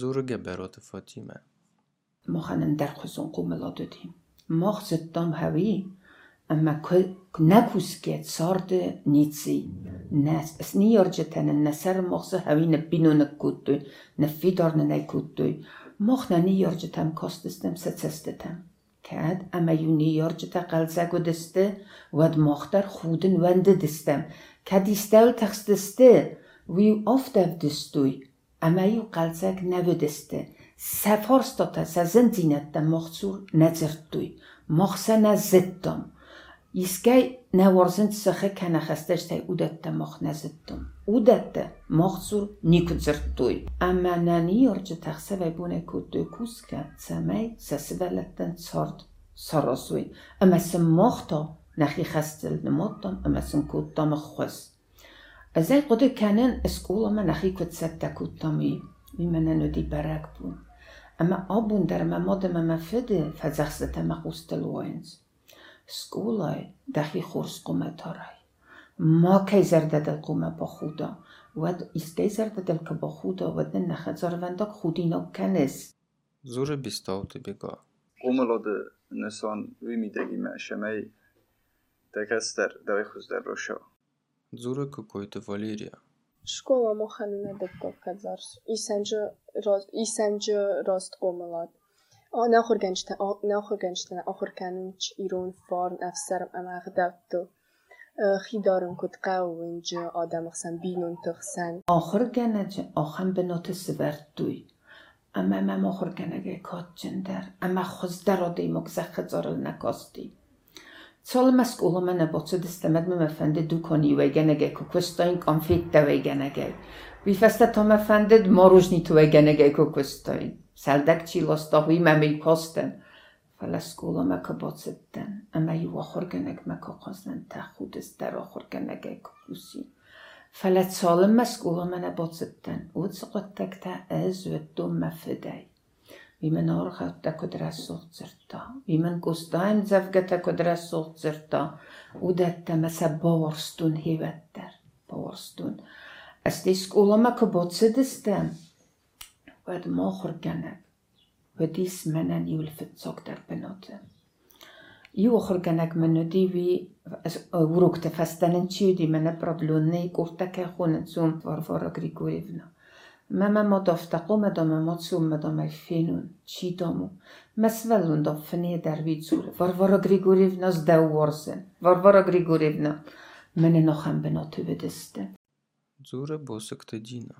زورگه برات فاطمه. مخنن در خزون قوملا دادیم مخ زدام هوی اما نکوسکیت سارد نیتسی نس اس نیارجتن نسر مخز هوی نبینو نکوتوی نفیدار نکوتوی. مخ نیارجتم کاستستم ستستتم کد اما یو نیارجتا قلزگو دسته ود مختر خودن ونده دستم. کدیستل تخستسته ویو افتف دستوی. عمەی و قەلچەک نەبدەستێ سەفۆرستۆتە سەزن زیینەتتە مۆخچوو نەجردوی مۆخسە نەزدم ئیسکەی نەوەرزن سەخە کەنەخەستەشتای ئودەتتە مۆخ نەزدم ئودەتتە مۆخچوو نیکجردوی ئەمە نەنیۆرجە تەخسەوەی بوونە کوردوی کووسکە سەمەی سەسبەلەتەن چرد سەڕۆسوی ئەمەسم مۆختۆ نەخی خەستل نمۆتم ئەمەسم کورددەمە خوست khwas. Azay qode kanan eskula ma nachi kutsatta kutami. Bimana nudi barak bun. Amma abun dar ma modama ma fede fazaxsata ma qustel wines. سکولای دخی خورس قومه تارای ما کی زرده قومه با خودا و ایسکی زرده دل که با خودا و دن نخد زاروندک خودی نو کنس زور بیستاوت بگا قوملاد نسان وی میدگی معشمه دکستر دوی خوز در روشا زور کوکویت واليريا Школа моханна декко казарс. Исенже рост исенже рост قوملاد ناخورگەنجتە ناخورگەنجتە ئاخورکاننج ئیرۆن فارن ئەفسەرم ئەمە غدەتۆ خیدارم کت قاونج آدم خسن بینون تخسن آخر گنج آخم به نوت سبرتوی اما ما آخر گنگه کات جندر اما خوز در آده مگزه خزارل نکاستی Solma skola mene botsa distemed mi mefendi du koni vegenege kokostain konfitte vegenege. Vi festa to mefendi moružni tu vegenege kokostain. Saldakçi lostahui memi kosten. Fala skola me kabotsitten. Ama yuva horgenek me kokosnen ta hudis dara horgenege kokusin. فلا Wie man Orchata kodras uhtserta, wie man kustain zavgata kodras uhtserta, udetta mäsa borstun hivetter, borstun. Astisk ulama kabotsedistem, vad mohorganek, vad ismenen julfetsogdar benotem. Juohorganek mennu divi urukte fastanen tjudi menne prodlunne i kurta kehunetsum varvara Grigorjevna. Mememo doftaqume dome mocu me dome finun, ci domu. Mesvelun do fnie dervicul, Varvara Grigorivna zdeu vorsen, Varvara Grigorivna. Mene nochem benotu vediste. Dzure bosek tedina.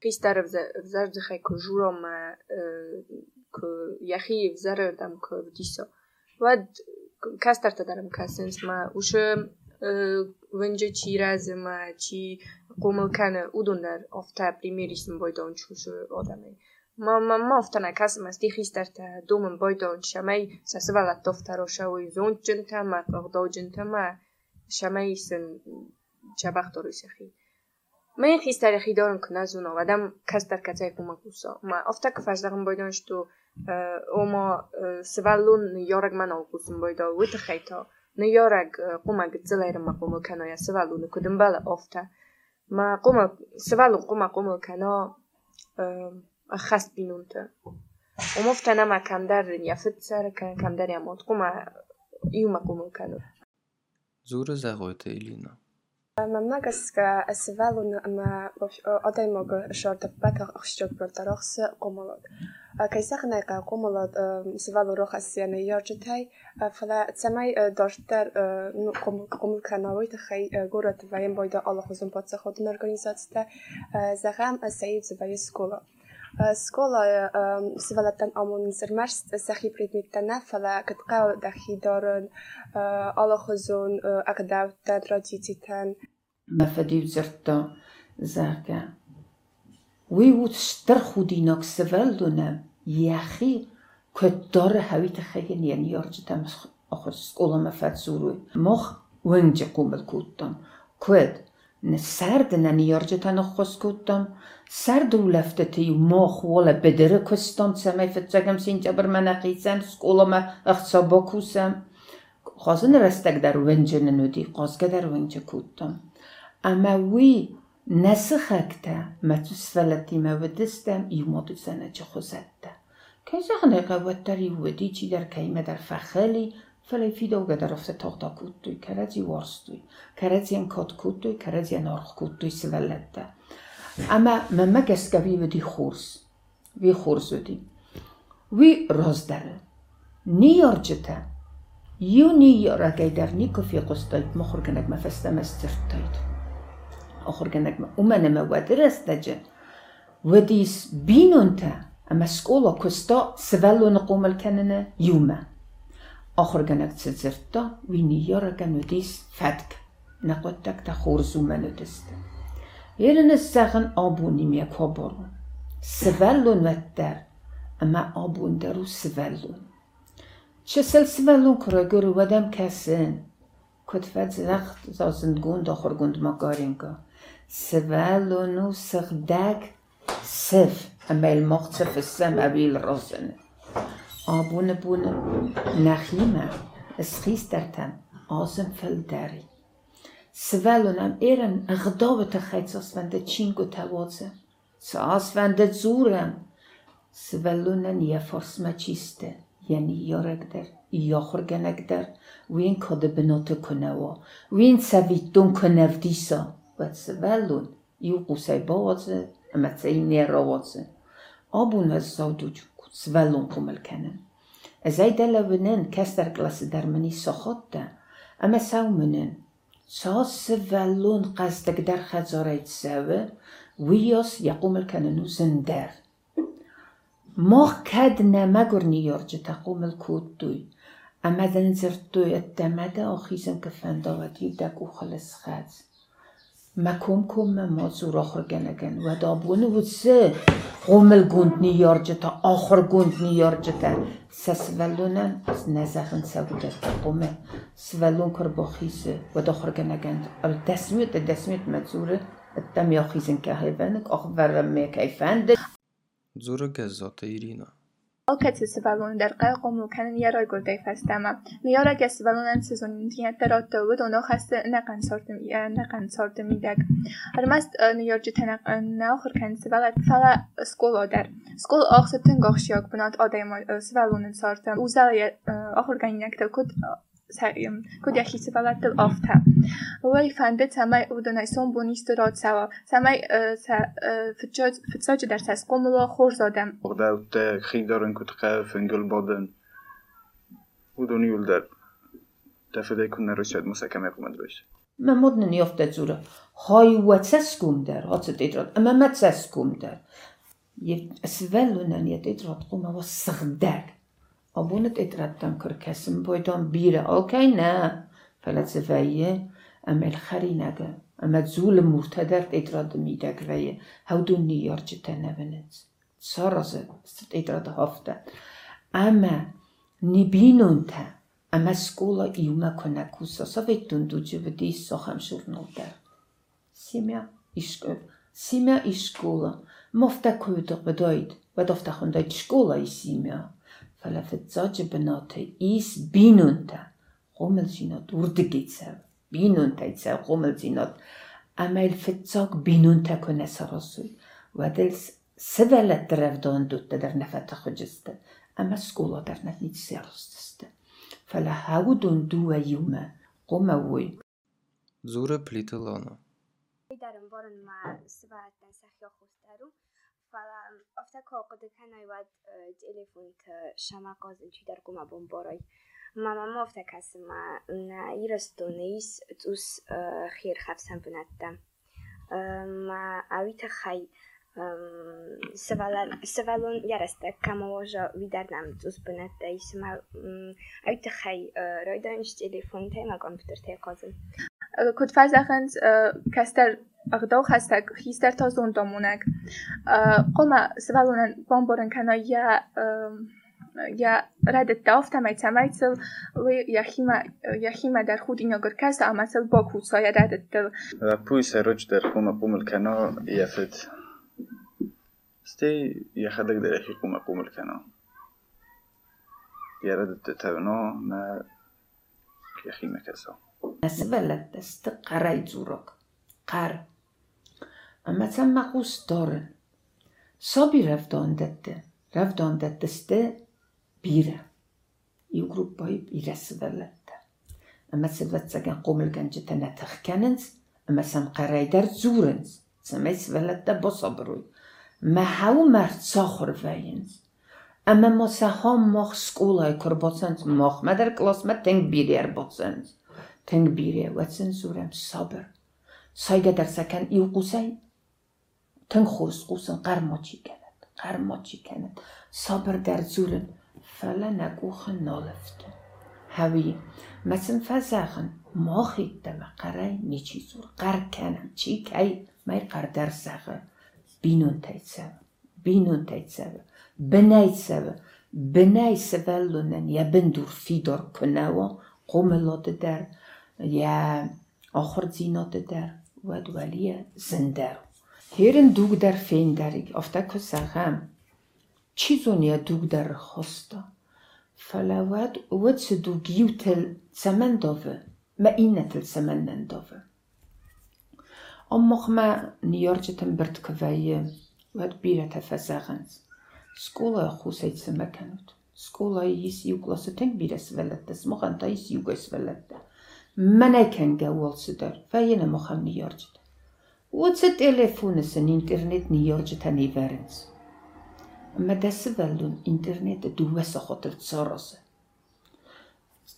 Pistar vzarzdzhe ko żurome, e, ko jahi vzarerdam ko vdiso. Vad kastar tadarem kasens ma uszy ونجه چی رزم چی قومل کنه او دوندار افتا پلی میریشن بایدان چوش آدمه ما ما ما افتا نکاسم از دی خیستر تا دومن بایدان شمای ساسوالا تفتا رو شاوی زون جنتا ما اغدا جنتا ما شمای سن چبخ دارو سخی ما این خیستر اخی دارن کنه زون آدم کس در کتای کما کسا ما افتا کفاش داغن بایدانش تو او ما سوالون یارگ من آقوسم بایدان و nu jorag quma gitzileirama qumul kano ya savalu nu kudumbala ofta ma quma savalu quma qumul kano خاص بينونتا ومفتنا ما كان دار يا فتسر كان كان دار يا موت قما يوم قوم كانوا زور زاغوت إلينا ممنا كسكا أسفالو أما أداي موغو شورتا بكا أخشتوك برطرخس قومالوك زور زغوت ایلینا Mamnagaska asvalun ama odajmog shorta paka akhshok protarokhs qomolod. Kaysakhna ka qomolod svalu rokhas yana yorjitay fala tsamay doshtar qomol kanavoy txay gorat vaym boyda Allah uzun patsa xodun organizatsiyada zagam said zvay skola. Skola svalatan amun zirmars sahi предметтана фала катqa дахи дорун Allah uzun akdavtan tradicitан مفدی زرتا زرگا وی وود شتر خودی ناک سول دونم یخی کد دار هویت خیلی یعنی یارجتم آخر سکولا مفد زوروی مخ ونجا قومل کودتم کد سرد ننی یارجتن خوز کودتم سرد و لفته تی مخ ولا بدره کستم سمی فتزگم سینجا بر من اقیسن سکولا ما اخصا باکوسم خازن رستگ در ونجا ننودی قازگه در ونجا کودتم اما وی نسخكتا ما تسفلتي ما ودستم يموت سنة خزتا كيزغنا كوتري وديتي در كيما در فخالي فلای فیدو گده رفته تاقتا کود دوی کرزی وارس دوی کرزی ان کاد کود دوی کرزی ان آرخ کود دوی سلالت ده اما ممه گسکوی و دی خورس. وی خورس دی وی راز داره نیار جتا یو نیار اگه در نیکو فی قصداید ما خورگنگ مفسته مسترتاید آخورگنگ ما اومنه ما ودرسته جه ودیس بینون تا اما سکولا کستا سولو نقوم الکننه یومه آخر گنگ تزرتا وی نیار اگه ودیس فتک نقوتک تا خورزو منو دسته Yerine sakın abunим jak oboru. Svellun vetter, ama abun deru svellun. Çesel svellun kura guru vedem kesin. Kutfet zacht zazend gund ochor gund magaringa. أما الموت في السماء بالرسل أبون بون نخيمة سخيسترتن آزم فلداري سوالونم إرن غضابت خيت ساسفند چینگو توازه ساسفند زورم سوالونن يفرس ما چیسته یعنی یارگدر یاخرگنگدر وین کاده بناتو کنوا وین سویتون کنو دیسا و سوالون یو قوسای بازه اما تسایی نیر روازه Ju kusai bawaze. Ama tsei nera waze. Abun vez zauduj. Svelun kumel kenen. Ezay dela venen kester glasi dermani sochotte. Ama saumenen. ساس ولون قصدك در خزاريت سوا وياس يقوم الكننو زندر ما كاد نمجر نيارج تقوم الكودوي اما زنزرتوي التمدى اخيزن كفنداوت يدك وخلص خز مكوم كوم ما زور آخر گنگن و دابون و سه قومل گوند نیارجتا آخر گوند نیارجتا سسولونن. نزخن سودت قومه. سولون کر و داخر گنگن ال دسمیت دسمیت مزوره التم یا خیزن که هیونک آخر ورمه کیفنده زور گزات ایرینا Alket svalon der. قوم كان يرى قلتي فاستما نيارا كسvalon سيزون تيات ترات تود ونو خست نقن صارت نقن صارت ميدك هرمست نيار جتنا ناخر كان سvalات فلا سكول در سكول آخستن غاخشياك بنات آدم سvalon صارت وزال آخر كان ينكتل كد kod ja hice palatel ofta. Oi fandet samai udonai son bonistorat sawa. Samai sa فتساج در سس قملا خور زادم. وقت خيدارن كنت قاف انجل بادن ودوني ولدر تفده كنا رشاد مساكمة قمت بشه ما مدن يفتا زورا هاي واتسسكم در هات تدرات اما ما تسسكم در سvellunen يتدرات قوما والصغدك أبونت اتردم كر كسم بويدون بيرة أوكي نا فلسفية أما الخري نجا أما تزول مرتدر اتراد ميدك ويا هودو نيار جتنا بنت سارز ست اتراد هفته أما نبينون تا أما سكولا إيوما كنا كوسا سويتون دو جبدي سوخم شورنال در سيميا إشكول سيميا إشكولا مفتا كودر بدايد ودفتا خندايد شكولا إسيميا فلفتزاج بناته إيس بينونتا قومل جينات وردقيتسا بينونتا يتسا قومل جينات أما الفتزاق بينونتا كنا سرسوي ودل سفلت درفدان دوتا در نفتا خجستا أما سكولا در نفنيت سيرستستا فلا هاودون دوا يوما قوما وي زور بليتلانا Darem boron falan ofta korkdu kan ay vad e, telefon k şama e, qazın çidar guma bomboray. Mama mofta kasma na irastunis tus xir e, xafsan bunatta. Ma avita xay სვალონ სვალონ яраста камовожа видарнам узбунатта исма айта хай ройдан телефон тема компьютер те қозым кодфаз аханс кастар ardauhasek histertazon domunek. Koma svalunen bomboren kano ja ja radet taofta mai tsamaitsel li jahima jahima dar hudinjo gorkasa amatsel boku so ja radet tel. Puj se roč der koma pumel kano jafet. Stej jahadek der jahi koma pumel kano. Ja radet tavno na jahima kaso. بالنسبة للتستقرأ زورك قر اما تم مقوس دارن صابي رفدان دته رفدان دتسته بيره يو جروب باي بيره سفلته اما سفلت سجن قومل جنجة نتخكننز اما سم قرايدر زورنز سمي سفلته بصبروي ما هاو مرد ساخر فاينز اما ما سهام ماخ سکولای کر بوتسنز ماخ ما در کلاس soyga darsakan iv quvsang tinxo'z quvsin qarmoch ekanat qarmoch ekanat sobir dar zulm fala nakuhi nolifdi havi masin fazahin mohidama qaray nechi zur qarkana chikay may qardarsag'i binun taytsavi binun taytsavi binaytsavi binay ya bindur fidor kunavo qo'milodi dar ya یا آخر زینات در ود ولی زندر. هیرن دوگ در فین داریگ افتا کساقم چیزونیا دوگ در خستا فلواد ود سدوگیو تل سمن داوه. ما اینه تل سمن ننداوه. أمخ ما نيارجتن برت كفاية واد بيرة تفزاغنز سكولا خوسيت سمكنت سكولا يس يوغلاس تنك بيرة سفلت سمخن تا يس يوغا سفلت manaykanга bo'lsidir va yana muhamni yorjida o'tsa telefonisini internetni yorjitanaverinz madasi vallun interneti duvasa xotir tsorosi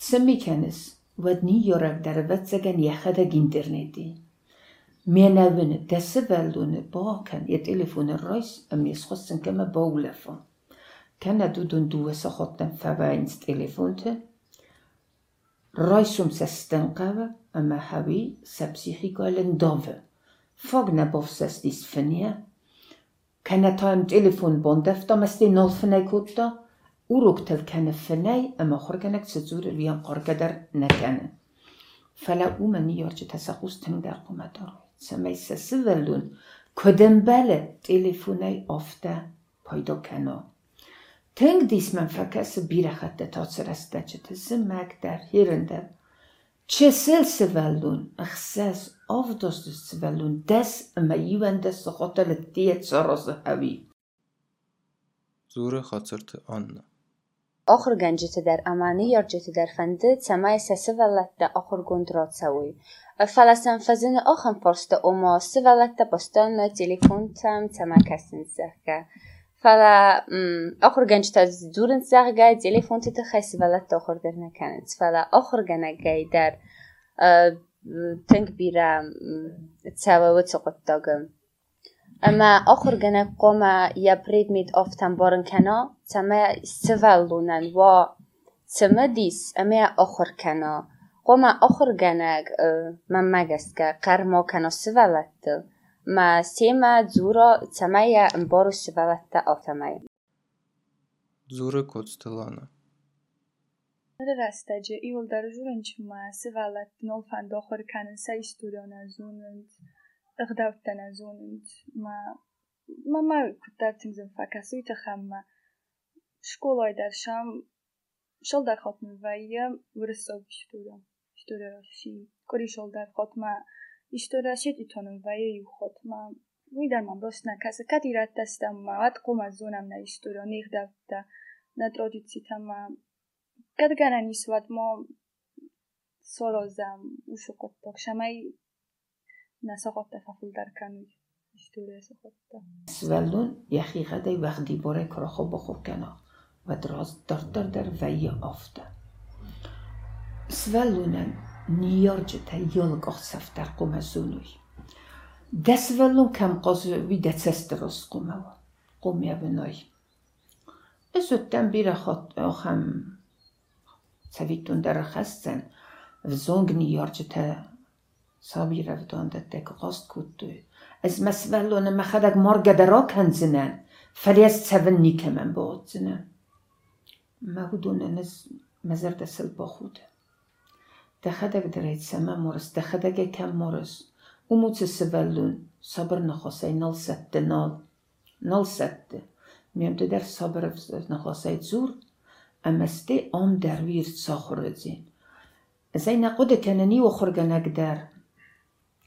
tsimikanis vadni yoragdari vatsagan yahadag interneti. Menavini dasi valluni bokan e telefoni rois amnes hossin kama bowlafon kanadudun duwasa xottan favains telefonte رایسوم سستن قوه اما حوی سبسیخی گالن داوه فاگ نباف سستیس فنیه کنه تا ام تلفون بندفتا مستی نال فنی کودتا او روک تل کنه فنی اما خورگنک کنه کسزور ویان قرگه در نکنه فلا او منی یارچه تسخوز تنگ در قومه دارو سمی سسی ولون کدن بله تلفونی آفته پایدا کنه کنا تنگ دیس من فکس بیره خطه تا سرسته چه تزمک در هیرندر چه سل سولون اخساس آف دست سولون دس اما یوان دست خاطر دیت سراز هوی زور خاطرت آن آخر گنجت در امانی یارجت در فنده تمای سسه ولت ده آخر گند را تسوی فلسن فزن آخم فرست اما سه ولت ده بستان تليفون تم تما کسن زخگه فلا آخر گنجت از دورن زخگه تليفون تت خیس ولت آخر در نکنند فلا آخر گنگه در تنگ بیره تسوی و تقط داگم اما آخر گنه قوم یا برید مید آفتن بارن کنا تما سوالونن و تما دیس اما آخر کنا قوم آخر گنه من مگست که قرما کنا سوالت ma sema dzuro tsamaya mborus valatta otamaya. Dzuro kod stelana. رستجه ایول در جورن چه ما سوالت نول فند آخر کنن سه استودان از اونند اغدوتن از اونند ما ما ما کتر تنگزم فکسوی تخم ما شکولای در شم شل در خاتم و یه ورساب شدورم شدورشی کاری شل در ایشتو راشید ایتانوی بایی ایو خود ما میدن من باست نکاز کدی رد ما اد کم از زونم نا ایشتو را نیخ دفتا نا درادی چیتا ما کدگانا نیسو اد ما سالو زم او شو کت بخشم ای نا ساقات دفا خود در کمی ایشتو را شو خود دا سوالون یخی غده وقت باره کرا خوب بخور کنا و دراز دردر در وی آفتا سوالونن niorgita iolgos aftar qume sunui. Desvelum kem qoz vide cesteros qume qumya vinoy. Ez ötten bir axot oxam savitun der xasten vzong niorgita sabira vdondet dek qost kuttu. Ez mesvelun mahadak morga derok hanzinen. Felies seven nikemen botzinen. Mahudun enes mezer desel bohude. دخدك دريت سما مرس دخدك كم مرس وموت سولون صبر نخوصي نال ست نال نال ست ميم در صبر نخوصي زور اما استي ام دروير ساخر زين زي نقود كانني وخرجنك در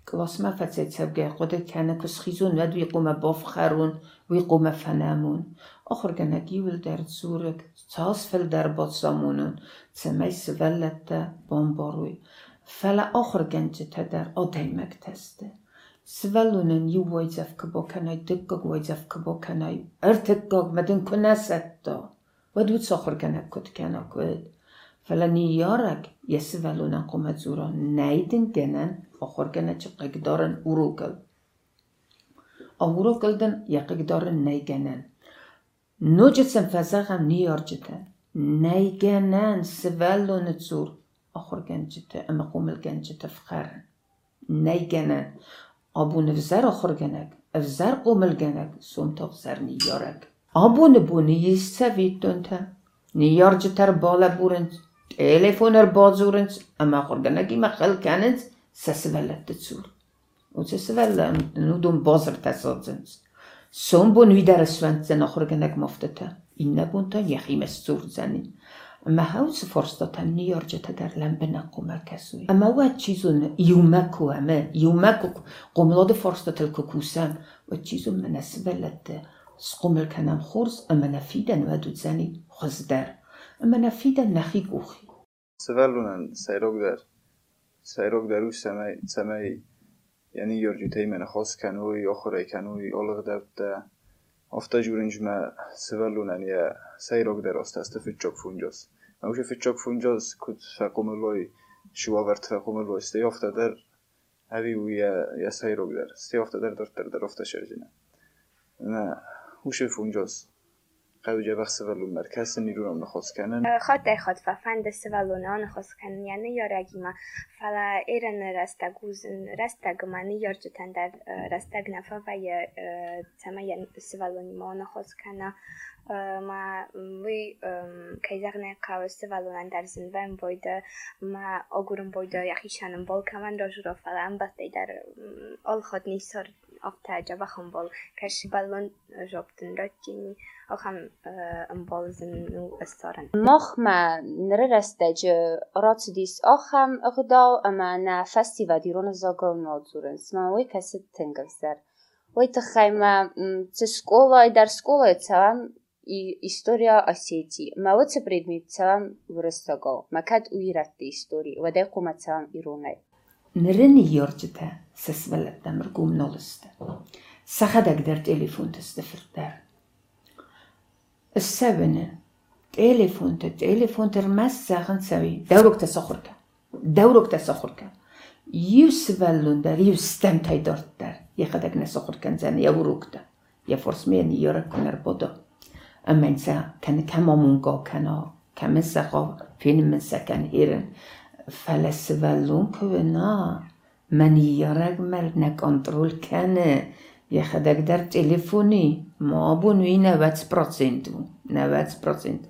كلاس ما فتسيت سبقى قد كان كسخيزون ود ويقوم بافخرون ويقوم فنامون آخر جنگی ول در زورك تاس فل در باتسامونون تسمي سفلت بامباروي فلا آخر جنجة در آديمك تسته سفلونن يو ويزف كبوكناي دقق ويزف كبوكناي ارتقق مدن كنستا ودود ساخر جنگ كت كنا كد فلا نيارك يسفلونن قومت زورا نيدن جنن آخر جنگ ققدارن اوروكل أوروكلدن يققدارن نيجنن Nojitsan fasaham niyorjita. Nayganan sivalloni tsur. Oxirganjita, ima qo'milganjita fqar. Nayganan. Obuni vizar oxirganak. Vizar qo'milganak. So'mta vizar niyorak. Obuni buni yissa vittonta. Niyorjitar bola burinch. Telefoner bozurinch. Ima oxirganak ima qilkaninch. Sasivallatda tsur. O'cha sivallan نودون بازر tasodzinch. سنبون ویدار سوانتزن اخورگنگ مفتتا اینا بونتا یخی مستور زنی ما هاوس فرصة نيورجة تدرلم بنا قوما كسوي أما واد تشيزون يوماكو أما يوماكو قوم لود فرصة الكوكوسان وتشيزون من أسبلت سقوم الكنام خورس أما نفيدا وادو تزاني خزدار أما نفيدا نخي كوخي سفالونا سيروك يعني يرجوتي من خاص كانوي أخرى كانوي ألغ دبتا ofta جورنج ما سفلونن يا سيروك در أستاست في الجوك فونجوس ما وش في الجوك فونجوس كنت فقوم اللوي شو ورت فقوم اللوي استي ofta در ويا يا سيروك در استي ofta در در در در شرجنا ما وش فونجوس قد جا سفلون مركز نيرونم نخاص كانن خاد در خاد ففند سوالونا نخواست کنن. یعنی یارگیما فلا ایرن رستگوزن رستگمانی یارجتن در رستگ نفا و یا تما سوالونی ما نخواست کنن. ما وی کیزغنه قاو سوالونن در زنوان بویده ما آگورم بویده یخی شانم بول کمن را oftaja bahambol kashballon jobtin rotini okham ambolzin eh, nu astoran mokhma nrerastaja rotsdis okham ogdo amana festivali rona zagalnodzurens mawi kaset tengavsar mm, ой тхайма це школа і дар школа цавам и история осети мавоце предмет цавам вырастаго макат уират истории вадай кумацавам иронай نرني يورجتا سسبلت مرقوم نولست سخدك در تليفون تستفردر السبنة تليفون تليفون ترمس ساخن سوي دورك تسخرك دورك تسخرك يسفلون در يستمتعي دارت در يخدك نسخرك زن يوروك در يا فرس مين يورك كنر بودا اما انسا كان كما مونغا كان كما سخا فين من سكن هيرن فلسفلون كونا من يرق مرنا كنترول كان يخدك در تليفوني ما بونوي نوت بروسنت نوت بروسنت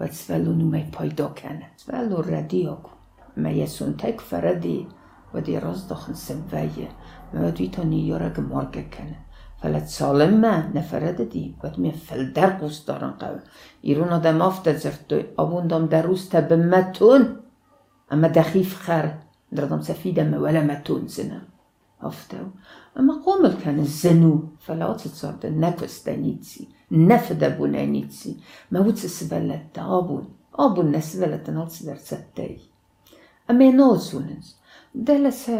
وتسفلون ما يبايدا كان سفلو رديوك ما يسون تك فردي ودي رزدخن سبايا ما ودي تاني يرق مارك كان فلا سالم ما. نفرد دي ود می فل در قوس دارن قو ایرون آدم آفت زرتو آبوندم در روز تبمتون أما دخيف خار درضم سفيدة ولا ما تونزنا أفتو أما قومل كان الزنو فلا تصد النفس دانيتسي نفد بونانيتسي ما وتس سبلت أبون أبون نسبلت نالس در ستاي أما نوزونز دلس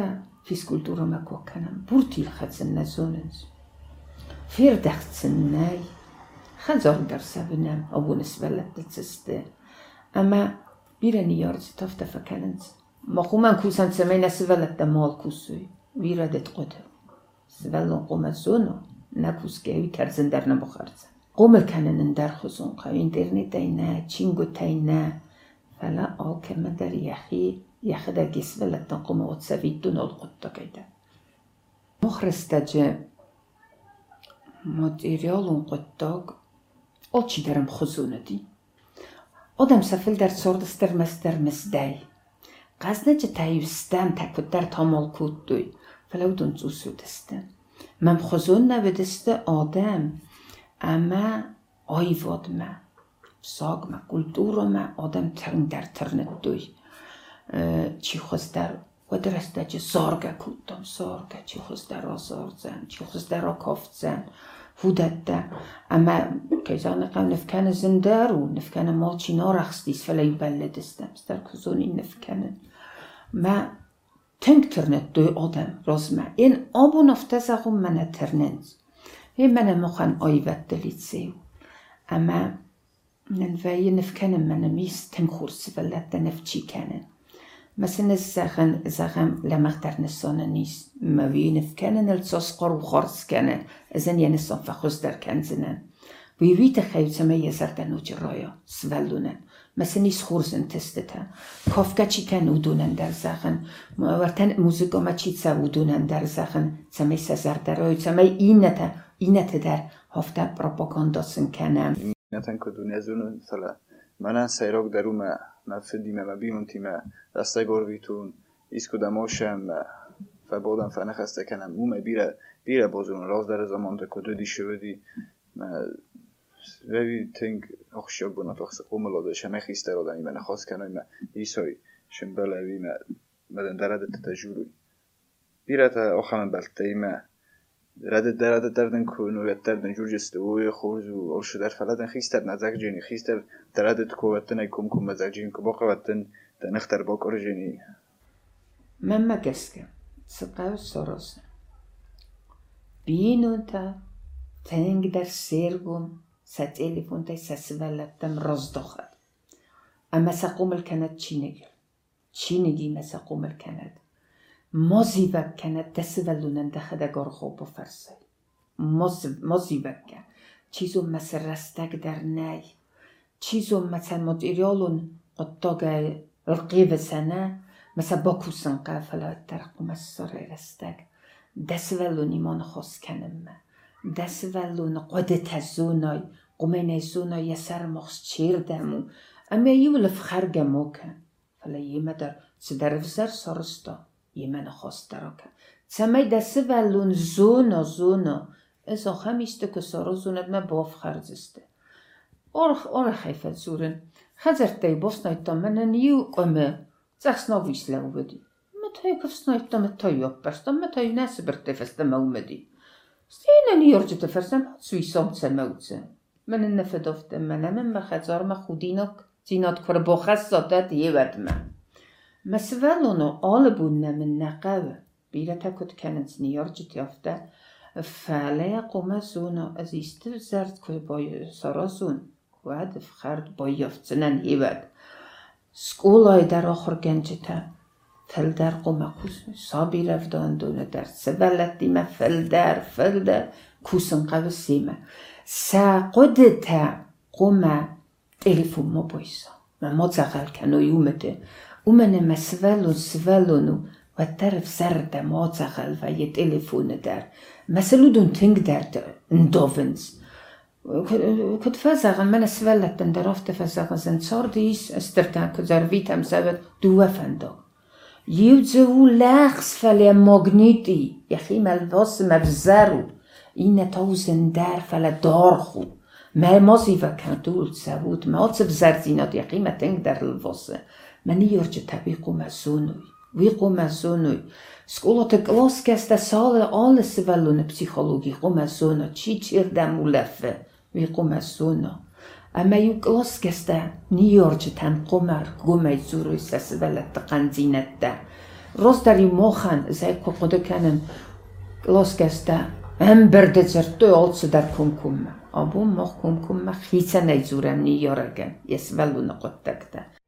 فيسكولتورا ما كو كان بورتي خاتسنا زونز فير دخت سناي خزر در سبنا أبون سبلت تتسستي أما Bireni yarıcı tafta fakalent. Makuman kusan semena sivelet de mal kusuy. Vira det qote. Sivelon qomet zono. Nakus gevi kerzen der nabakharzen. قوم كانن در خصون قو اینترنت اینا چینگو تاینا فلا آو كما در يخي يخدا جسم لتن قوم وتسافيتون القطة كيدا مخرستج ماتريال قطاق او چی درم خزونه odam safil дар сордастер мастер мисдай газнача тайвстан такуддар томол куддуй фалаудун цусудасте мам хозун наведасте одам ама ойводма согма культурама одам тирн дар тирниддуй чихоздар wadrastaci sorga kuttom sorga ci hozda rozorzen ci hozda rokowcen سارگه کودم سارگه چی خوز در آزار زن چی خوز در کافت زن هودت ده اما کیزان قم نفکن زنده رو نفکن ما چی نارخستیس فلی بلدستم ستر کزونی نفکنن ما تنگ ترنت دوی آدم راز ما این آبو نفته زغم مثلا زغن زغم لما اختر نسانه نیست موی نفکنن التصقر و خارس کنن ازن یه نسان فخوز در کنزنن وی وی تخیل سمه یه زردن و جرایا سولونن مثلا نیست خورزن تستتا کافکا چی کن ودونن در زغن ورتن موزیکا ما چی تسا ودونن در زغن سمه سزردرای سمه اینتا اینتا در هفته پروپاگانداسن کنم نتن که دنیا زون مثلا من سیراک درو ما ما فدی ما بیمون تیما دسته گرویتون ایسکو دماشم فبودم فنه خسته کنم. اومه بیره. بیره بازون. راز در زمان ده کدو دی شودی. ما وی تنگ اخشیاک بنا تخص قوم لاده. شمه خیسته را کنم. ما مدن بیره تا რადა რადადარდენ ქუნუეთდარდენ ჯურჯესტე უე ხურზუ ორშუდარ ფალადენ ხისტარნა ზაგჯენი ხისტარ დრადე თქუეთდენ აი კუმკუმა ზაგჯენი კბოყევათდენ დანახტარ ბოკორჟენი მემაკესკე სყავს სოროს ბინუნთა თენგდარ სერგუმ სატელეფონთან სასვალატთან როზდოხად ამასაყუმელ კანად ჩინეგილ ჩინეგი მასაყუმელ კანად بینون تا تنگ در سرگم سا تليفون تاي سا سبالتم رزدخل اما سقوم الكند چینگل چینگی ما سقوم الكند مازیوک کنه دسولونن دخده گار خوب و فرسه مازیوک کن چیزو مثل رستگ در نی چیزو مثل مدیریالون قطاق القیو سنه مثل باکوسن قفلا ترقم السر رستگ دسولون ایمان خواست کنم دسولون قد تزونای قمین زونای یسر مخص چیر دمو اما یو لفخرگ موکن فلا یما در سدر وزر سرستا Jemene hosteraka. Tsamay da sivalun zona zona. Eso hamiste que soro zunet me bof kharziste. Orch orch hefet zuren. Khazertay bosnayta menen yu qome. Zaxsna visla uvedi. Me tay kafsnayta me tay yoppasta me tay nasibirte festa mawmedi. Stina ni yorjete fersem suisom tsamawtse. من النفدوفت من من مخزار ما خودینک زینات کار بخص زادت ودمه مسولونو آلبون من نقاوة بيلا تاكد كانت نيارجت يافتا فعليا قوما زونا از استفزرد كوي باي سارازون واد فخرد باي يافتنن يبد سكولاي در آخر گنجتا فل در قوما کوس سابی رفتان دونه در سبلت دیمه فل در فل در کوسن قو سیمه سا قدتا قوما تلفون ما بایسا ما ما تغل کنو umenemme svellun svellunu va terv serde mozachel va je telefone der. Ma se ludun ting der ndovens. كنت فازغ من سفلت ان درفت فازغ زن صارديش استرتان كزرفيت هم سبت دو فندق يوزو لاخس فلي مغنيتي يخي ملبس مفزرو إن توزن دار فلا دارخو ما مصيفة كان دول سابوت ما أتصف زرزينات يخي ما تنقدر الفصل mani jorče tabi kumasунui. Vi kumasунui. Skolota kloskesta sale alle svellune psykologi kumasuna. Chichir damulefe. Vi kumasuna. Ama ju kloskesta ni jorče tam kumar gumay zuru sa sveletta kanzinetta. Rostari mohan zay kokoda kanen kloskesta Emberde zertö olsa dar kumkumma. Abu moh kumkumma hitsa nei zurem ni jorgen. Jes veluna qottakta.